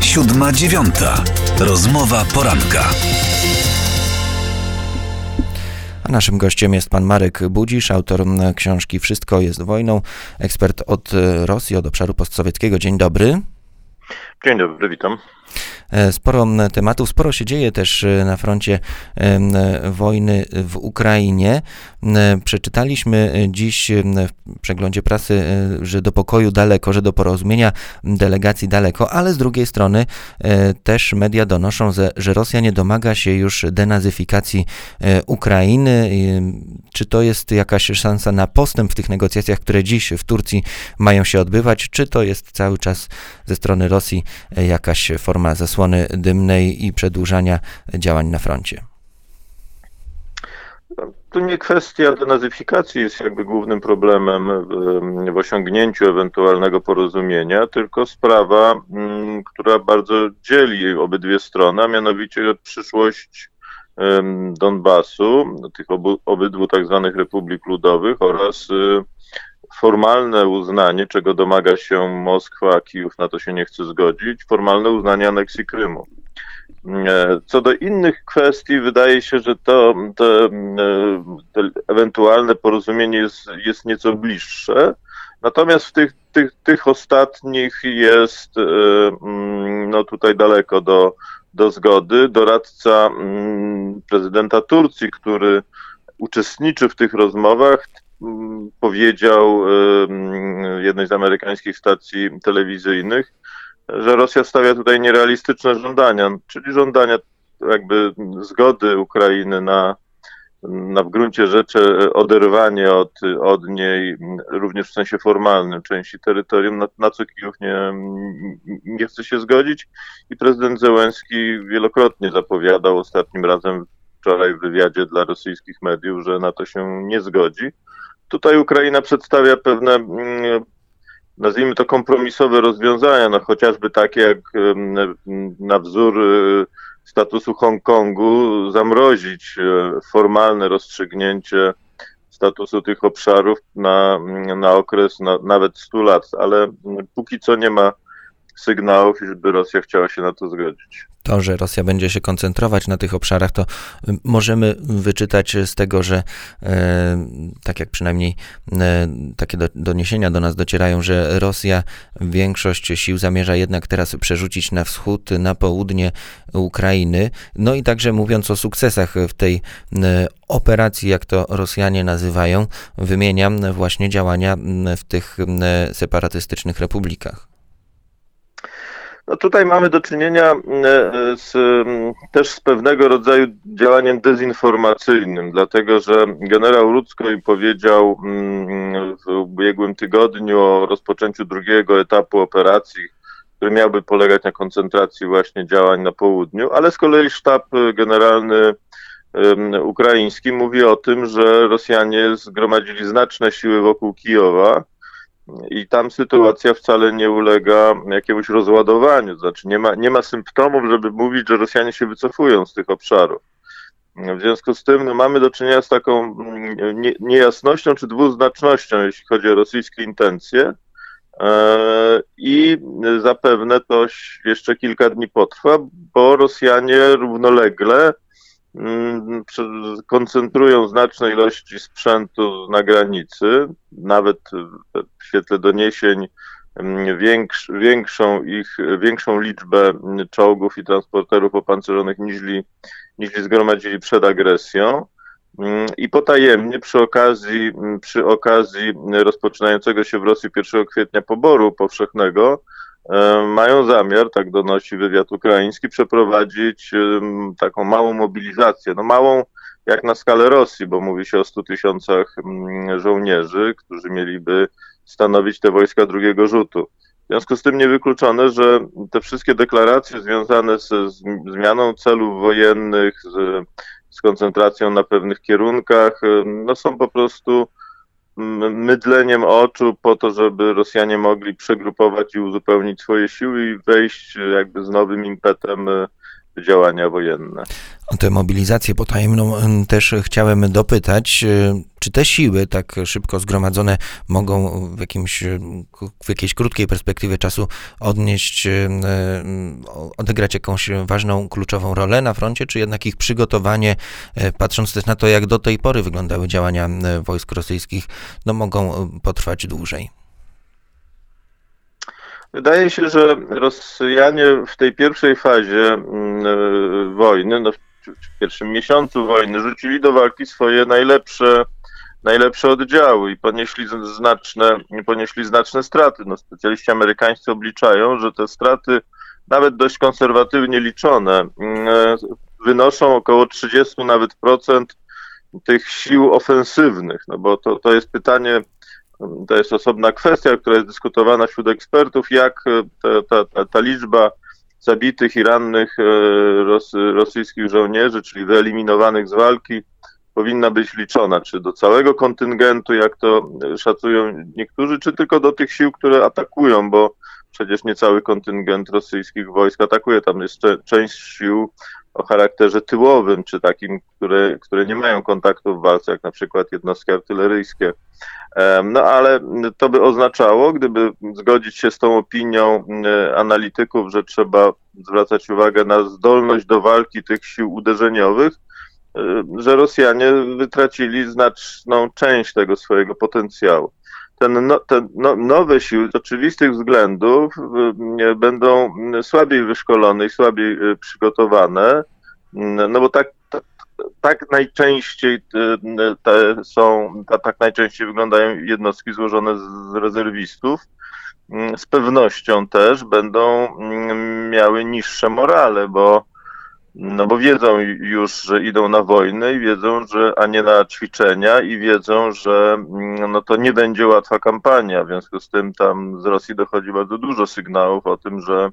Siódma dziewiąta. Rozmowa poranka. A naszym gościem jest pan Marek Budzisz, autor książki Wszystko jest wojną, ekspert od Rosji, od obszaru postsowieckiego. Dzień dobry. Dzień dobry, witam. E, sporo tematów, sporo się dzieje też e, na froncie wojny w Ukrainie. Przeczytaliśmy dziś w przeglądzie prasy, e, że do pokoju daleko, że do porozumienia delegacji daleko, ale z drugiej strony też media donoszą, że Rosja nie domaga się już denazyfikacji Ukrainy. Czy to jest jakaś szansa na postęp w tych negocjacjach, które dziś w Turcji mają się odbywać, czy to jest cały czas ze strony Rosji jakaś forma zasłony? Zasłony dymnej i przedłużania działań na froncie? To nie kwestia denazyfikacji jest jakby głównym problemem w, w osiągnięciu ewentualnego porozumienia, tylko sprawa, mm, która bardzo dzieli obydwie strony, a mianowicie przyszłość Donbasu, tych obu, obydwu tak zwanych republik ludowych oraz y, formalne uznanie, czego domaga się Moskwa, a Kijów na to się nie chce zgodzić, formalne uznanie aneksji Krymu. E, co do innych kwestii, wydaje się, że to, to, e, to ewentualne porozumienie jest, jest nieco bliższe. Natomiast w tych, tych, tych ostatnich jest e, mm, no tutaj daleko do, do zgody. Doradca mm, prezydenta Turcji, który uczestniczy w tych rozmowach, powiedział jednej z amerykańskich stacji telewizyjnych, że Rosja stawia tutaj nierealistyczne żądania, czyli żądania jakby zgody Ukrainy na, na w gruncie rzeczy oderwanie od, od niej, również w sensie formalnym, części terytorium, na, na co Kijów nie, nie chce się zgodzić. I prezydent Zełenski wielokrotnie zapowiadał ostatnim razem wczoraj w wywiadzie dla rosyjskich mediów, że na to się nie zgodzi. Tutaj Ukraina przedstawia pewne, mm, nazwijmy to kompromisowe rozwiązania, no chociażby takie jak na wzór y, statusu Hongkongu zamrozić y, formalne rozstrzygnięcie statusu tych obszarów na, na okres na, nawet 100 lat, ale póki co nie ma sygnałów, żeby Rosja chciała się na to zgodzić to, że Rosja będzie się koncentrować na tych obszarach, to y, możemy wyczytać z tego, że e, tak jak przynajmniej e, takie do, doniesienia do nas docierają, że Rosja większość sił zamierza jednak teraz przerzucić na wschód, na południe Ukrainy. No i także mówiąc o sukcesach w tej e, operacji, jak to Rosjanie nazywają, wymieniam właśnie działania w tych separatystycznych republikach. No tutaj mamy do czynienia e, z, też z pewnego rodzaju działaniem dezinformacyjnym, dlatego że generał Rudzkoj powiedział mm, w ubiegłym tygodniu o rozpoczęciu drugiego etapu operacji, który miałby polegać na koncentracji właśnie działań na południu, ale z kolei sztab generalny ukraiński mówi o tym, że Rosjanie zgromadzili znaczne siły wokół Kijowa, i tam sytuacja wcale nie ulega jakiemuś rozładowaniu, znaczy nie ma, nie ma symptomów, żeby mówić, że Rosjanie się wycofują z tych obszarów. W związku z tym no, mamy do czynienia z taką mm, nie, niejasnością czy dwuznacznością, jeśli chodzi o rosyjskie intencje. E, I zapewne to jeszcze kilka dni potrwa, bo Rosjanie równolegle koncentrują znaczne ilości sprzętu na granicy, nawet w świetle doniesień mm, większ, większą ich, większą liczbę czołgów i transporterów opancerzonych niż, niż zgromadzili przed agresją. Mm, I potajemnie przy okazji, przy okazji rozpoczynającego się w Rosji 1 kwietnia poboru powszechnego mają zamiar, tak donosi wywiad ukraiński, przeprowadzić taką małą mobilizację. No małą jak na skalę Rosji, bo mówi się o 100 tysiącach żołnierzy, którzy mieliby stanowić te wojska drugiego rzutu. W związku z tym niewykluczone, że te wszystkie deklaracje związane ze zmianą celów wojennych, z, z koncentracją na pewnych kierunkach, no są po prostu mydleniem oczu po to, żeby Rosjanie mogli przegrupować i uzupełnić swoje siły i wejść jakby z nowym impetem e, działania wojenne. O tę mobilizację potajemną też chciałem dopytać, czy te siły tak szybko zgromadzone mogą w, jakimś, w jakiejś krótkiej perspektywie czasu odnieść, odegrać jakąś ważną, kluczową rolę na froncie, czy jednak ich przygotowanie, e, patrząc też na to, jak do tej pory wyglądały działania wojsk rosyjskich, no mogą potrwać dłużej? Wydaje się, że Rosjanie w tej pierwszej fazie mm, wojny, no w pierwszym miesiącu wojny, rzucili do walki swoje najlepsze, najlepsze oddziały i ponieśli znaczne, ponieśli znaczne straty. No, specjaliści amerykańscy obliczają, że te straty, nawet dość konserwatywnie liczone, mm, wynoszą około 30 nawet procent tych sił ofensywnych, no bo to, to jest pytanie, to jest osobna kwestia, która jest dyskutowana wśród ekspertów, jak ta, ta, ta liczba zabitych i rannych e, ros, rosyjskich żołnierzy, czyli wyeliminowanych z walki, powinna być liczona, czy do całego kontyngentu, jak to szacują niektórzy, czy tylko do tych sił, które atakują, bo przecież nie cały kontyngent rosyjskich wojsk atakuje, tam jest część sił o charakterze tyłowym, czy takim, które, które nie mają kontaktu w walce, jak na przykład jednostki artyleryjskie. No ale to by oznaczało, gdyby zgodzić się z tą opinią analityków, że trzeba zwracać uwagę na zdolność do walki tych sił uderzeniowych, że Rosjanie wytracili znaczną część tego swojego potencjału. Ten, no, te no, nowe siły z oczywistych względów będą słabiej wyszkolone i słabiej y, przygotowane, no bo tak tak najczęściej te są, tak najczęściej wyglądają jednostki złożone z rezerwistów. Z pewnością też będą miały niższe morale, bo, no bo wiedzą już, że idą na wojnę i wiedzą, że, a nie na ćwiczenia i wiedzą, że mm, no to nie będzie łatwa kampania. W związku z tym tam z Rosji dochodzi bardzo dużo sygnałów o tym, że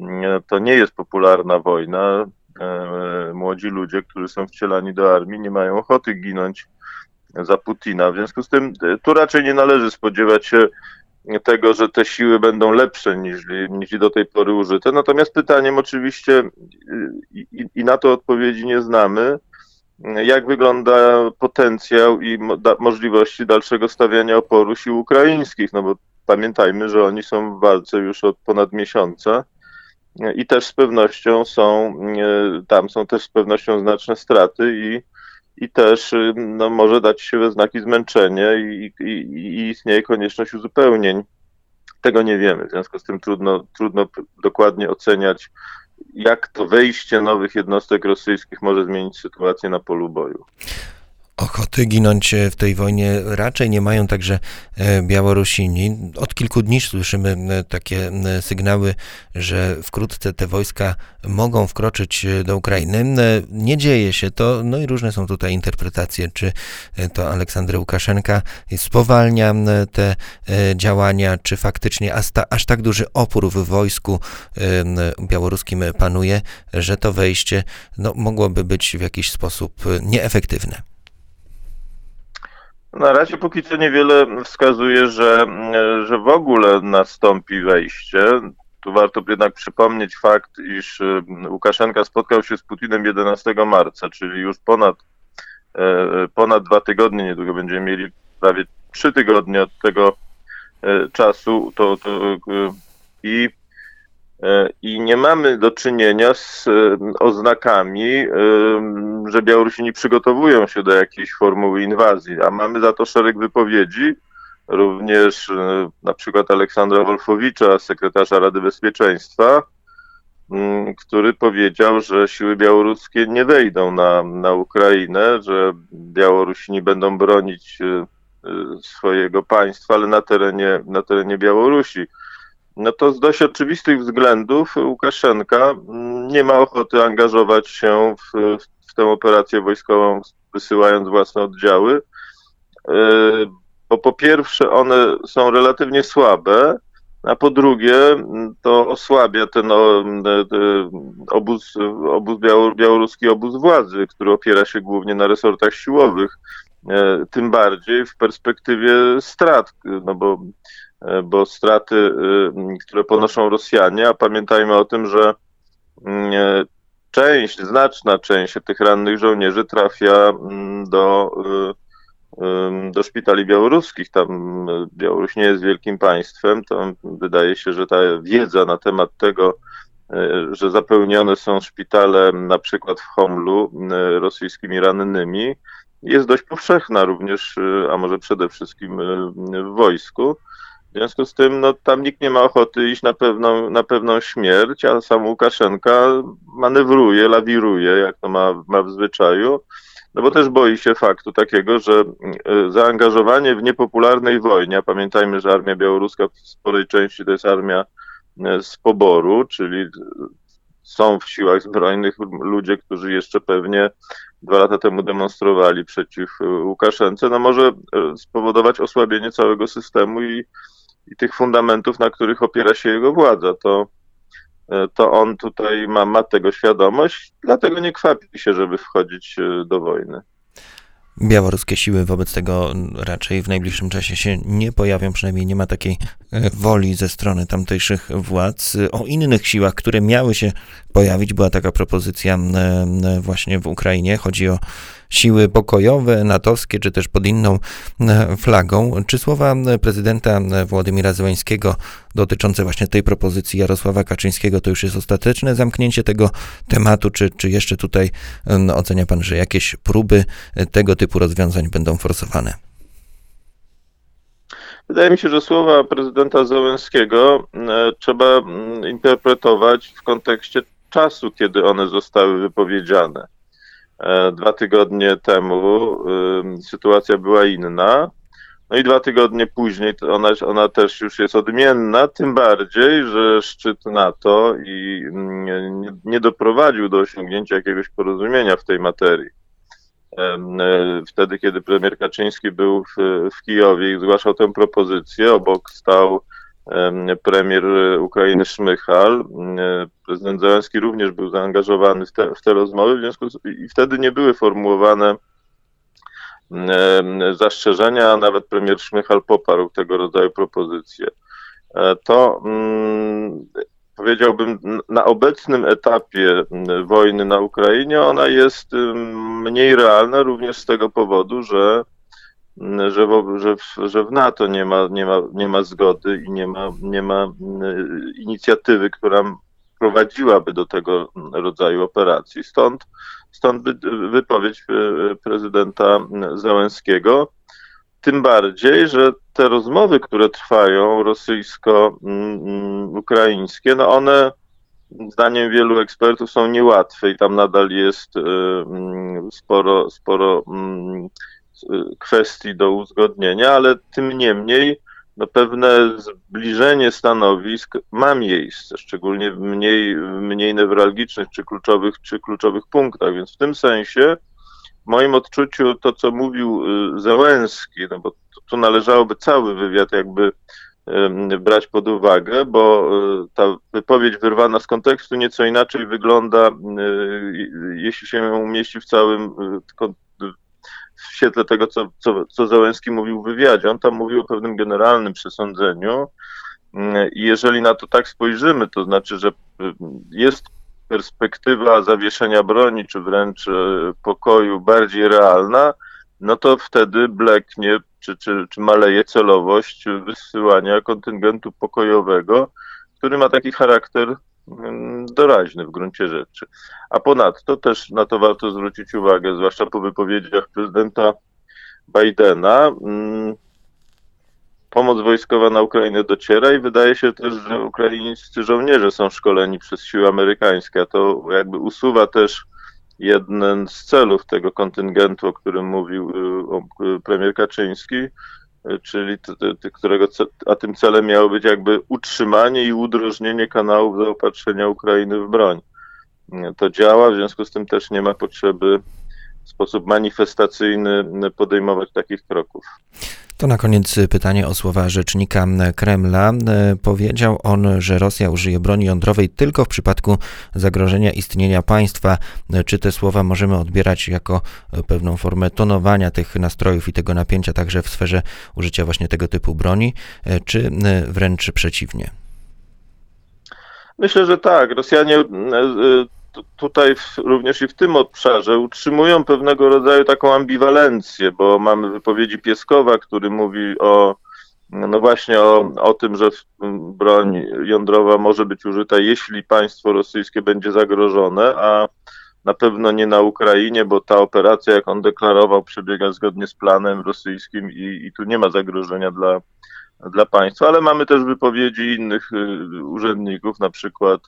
mm, to nie jest popularna wojna. E, młodzi ludzie, którzy są wcielani do armii, nie mają ochoty ginąć za Putina. W związku z tym e, tu raczej nie należy spodziewać się tego, że te siły będą lepsze niż, niż do tej pory użyte. Natomiast pytaniem oczywiście, i, i na to odpowiedzi nie znamy, jak wygląda potencjał i mo da, możliwości dalszego stawiania oporu sił ukraińskich, no bo pamiętajmy, że oni są w walce już od ponad miesiąca i też z pewnością są, e, tam są też z pewnością znaczne straty i, i też no, może dać się we znaki zmęczenie i, i, i istnieje konieczność uzupełnień. Tego nie wiemy, w związku z tym trudno, trudno dokładnie oceniać, jak to wejście nowych jednostek rosyjskich może zmienić sytuację na polu boju ochoty ginąć e, w tej wojnie raczej nie mają także e, Białorusini. Od kilku dni słyszymy e, takie sygnały, że wkrótce te wojska mogą wkroczyć do Ukrainy. Nie dzieje się to, no i różne są tutaj interpretacje, czy to Aleksander Łukaszenka spowalnia te działania, czy faktycznie aż, aż tak duży opór w wojsku białoruskim panuje, że to wejście no, mogłoby być w jakiś sposób nieefektywne. Na razie póki co niewiele wskazuje, że, że w ogóle nastąpi wejście. Tu warto jednak przypomnieć fakt, iż y, Łukaszenka spotkał się z Putinem 11 marca, czyli już ponad, e, ponad dwa tygodnie, niedługo będziemy mieli prawie trzy tygodnie od tego e, czasu. To, to, e, I I nie mamy do czynienia z e, oznakami, e, że Białorusini przygotowują się do jakiejś formuły inwazji, a mamy za to szereg wypowiedzi, również na przykład Aleksandra Wolfowicza, sekretarza Rady Bezpieczeństwa, który powiedział, że siły białoruskie nie wejdą na, na Ukrainę, że Białorusini będą bronić swojego państwa, ale na terenie, na terenie Białorusi no to z dość oczywistych względów Łukaszenka mm, nie ma ochoty angażować się w, w tę operację wojskową, wysyłając własne oddziały, e, bo po pierwsze one są relatywnie słabe, a po drugie mm, to osłabia ten obóz, obóz białoruski obóz władzy, który opiera się głównie na resortach siłowych, e, tym bardziej w perspektywie strat, no bo E, bo straty, y, które ponoszą Rosjanie, a pamiętajmy o tym, że mm, e, część, znaczna część tych rannych żołnierzy trafia mm, do, do szpitali białoruskich. Tam Białoruś nie jest wielkim państwem. Tam wydaje się, że ta wiedza na temat tego, że zapełnione są szpitale na przykład w Homlu rosyjskimi rannymi, jest dość powszechna również, a może przede wszystkim w wojsku. W związku z tym, no, tam nikt nie ma ochoty iść na pewną, na pewną śmierć, a sam Łukaszenka manewruje, lawiruje, jak to ma, ma w zwyczaju, no bo też boi się faktu takiego, że e, zaangażowanie w niepopularnej wojnie, a pamiętajmy, że armia białoruska w sporej części to jest armia e, z poboru, czyli są w siłach zbrojnych ludzie, którzy jeszcze pewnie dwa lata temu demonstrowali przeciw Łukaszence, no może spowodować osłabienie całego systemu i i tych fundamentów, na których opiera się jego władza. To, e, to on tutaj ma, ma tego świadomość, dlatego nie kwapi się, żeby wchodzić e, do wojny. Białoruskie siły wobec tego raczej w najbliższym czasie się nie pojawią, przynajmniej nie ma takiej woli ze strony tamtejszych władz. O innych siłach, które miały się pojawić, była taka propozycja właśnie w Ukrainie. Chodzi o siły pokojowe, natowskie, czy też pod inną e, flagą. Czy słowa prezydenta Władimira Zełańskiego dotyczące właśnie tej propozycji Jarosława Kaczyńskiego to już jest ostateczne zamknięcie tego tematu, czy, czy jeszcze tutaj ocenia pan, że jakieś próby tego typu rozwiązań będą forsowane? Wydaje mi się, że słowa prezydenta Zełenskiego trzeba interpretować w kontekście czasu, kiedy one zostały wypowiedziane. E, dwa tygodnie temu sytuacja była inna. No i dwa tygodnie później ona, ona też już jest odmienna, tym bardziej, że szczyt NATO i nie, nie doprowadził do osiągnięcia jakiegoś porozumienia w tej materii. E, wtedy, kiedy premier Kaczyński był w, w Kijowie i zgłaszał tę propozycję, obok stał premier Ukrainy Szmychal. Prezydent Zelenski również był zaangażowany w te, w te rozmowy, w związku z, i wtedy nie były formułowane zastrzeżenia, a nawet premier Szmychal poparł tego rodzaju propozycje. E, to mm, powiedziałbym, na obecnym etapie wojny na Ukrainie ona jest mniej realna również z tego powodu, że że, w, że, w, że w NATO nie ma, nie, ma, nie ma zgody i nie ma, nie ma mm, inicjatywy, która prowadziłaby do tego rodzaju operacji. Stąd, stąd wypowiedź e, prezydenta Załęskiego. Tym bardziej, że te rozmowy, które trwają rosyjsko-ukraińskie, no one zdaniem wielu ekspertów są niełatwe i tam nadal jest e, mm, sporo, sporo mm, kwestii do uzgodnienia, ale tym niemniej no pewne zbliżenie stanowisk ma miejsce, szczególnie w mniej, mniej newralgicznych czy kluczowych, czy kluczowych punktach, więc w tym sensie w moim odczuciu to, co mówił y, Zełenski, no bo tu należałoby cały wywiad jakby brać pod uwagę, bo y, ta wypowiedź wyrwana z kontekstu nieco inaczej wygląda, y, jeśli się umieści w całym w świetle tego, co, co, co Załęski mówił w wywiadzie. On tam mówił o pewnym generalnym przesądzeniu mm, i jeżeli na to tak spojrzymy, to znaczy, że jest perspektywa zawieszenia broni, czy wręcz e, pokoju bardziej realna, no to wtedy bleknie, czy, czy, czy maleje celowość wysyłania kontyngentu pokojowego, który ma taki charakter Mm, doraźny w gruncie rzeczy. A ponadto też na to warto zwrócić uwagę, zwłaszcza po wypowiedziach prezydenta Bidena. Mm, pomoc wojskowa na Ukrainę dociera i wydaje się też, że ukraińscy żołnierze są szkoleni przez siły amerykańskie, a to jakby usuwa też jeden z celów tego kontyngentu, o którym mówił y, premier Kaczyński, czyli którego, a tym celem miało być jakby utrzymanie i udrożnienie kanałów zaopatrzenia Ukrainy w broń. To działa, w związku z tym też nie ma potrzeby w sposób manifestacyjny podejmować takich kroków. To na koniec pytanie o słowa rzecznika Kremla. Powiedział on, że Rosja użyje broni jądrowej tylko w przypadku zagrożenia istnienia państwa. Czy te słowa możemy odbierać jako pewną formę tonowania tych nastrojów i tego napięcia także w sferze użycia właśnie tego typu broni, czy wręcz przeciwnie? Myślę, że tak. Rosjanie tutaj również i w tym obszarze utrzymują pewnego rodzaju taką ambiwalencję, bo mamy wypowiedzi Pieskowa, który mówi o no właśnie o, o tym, że broń jądrowa może być użyta, jeśli państwo rosyjskie będzie zagrożone, a na pewno nie na Ukrainie, bo ta operacja, jak on deklarował, przebiega zgodnie z planem rosyjskim i, i tu nie ma zagrożenia dla, dla państwa, ale mamy też wypowiedzi innych y, urzędników, na przykład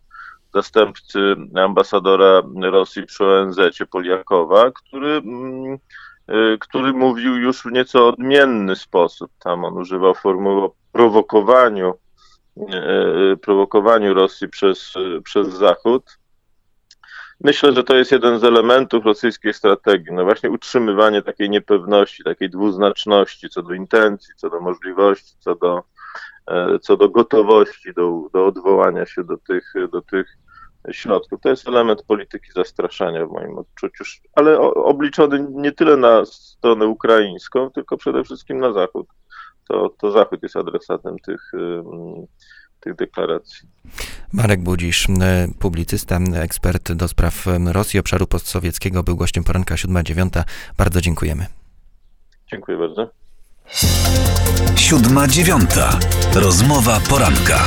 zastępcy ambasadora Rosji przy ONZ, Poliakowa, który, mm, y, który mówił już w nieco odmienny sposób. Tam on używał formuły o prowokowaniu, y, prowokowaniu Rosji przez, przez Zachód. Myślę, że to jest jeden z elementów rosyjskiej strategii. No właśnie utrzymywanie takiej niepewności, takiej dwuznaczności co do intencji, co do możliwości, co do, e, co do gotowości do, do odwołania się do tych, do tych środków. To jest element polityki zastraszania w moim odczuciu, ale obliczony nie tyle na stronę ukraińską, tylko przede wszystkim na Zachód. To, to Zachód jest adresatem tych, tych deklaracji. Marek Budzisz, publicysta, ekspert do spraw Rosji, obszaru postsowieckiego, był gościem poranka 7-9. Bardzo dziękujemy. Dziękuję bardzo. 7-9. Rozmowa poranka.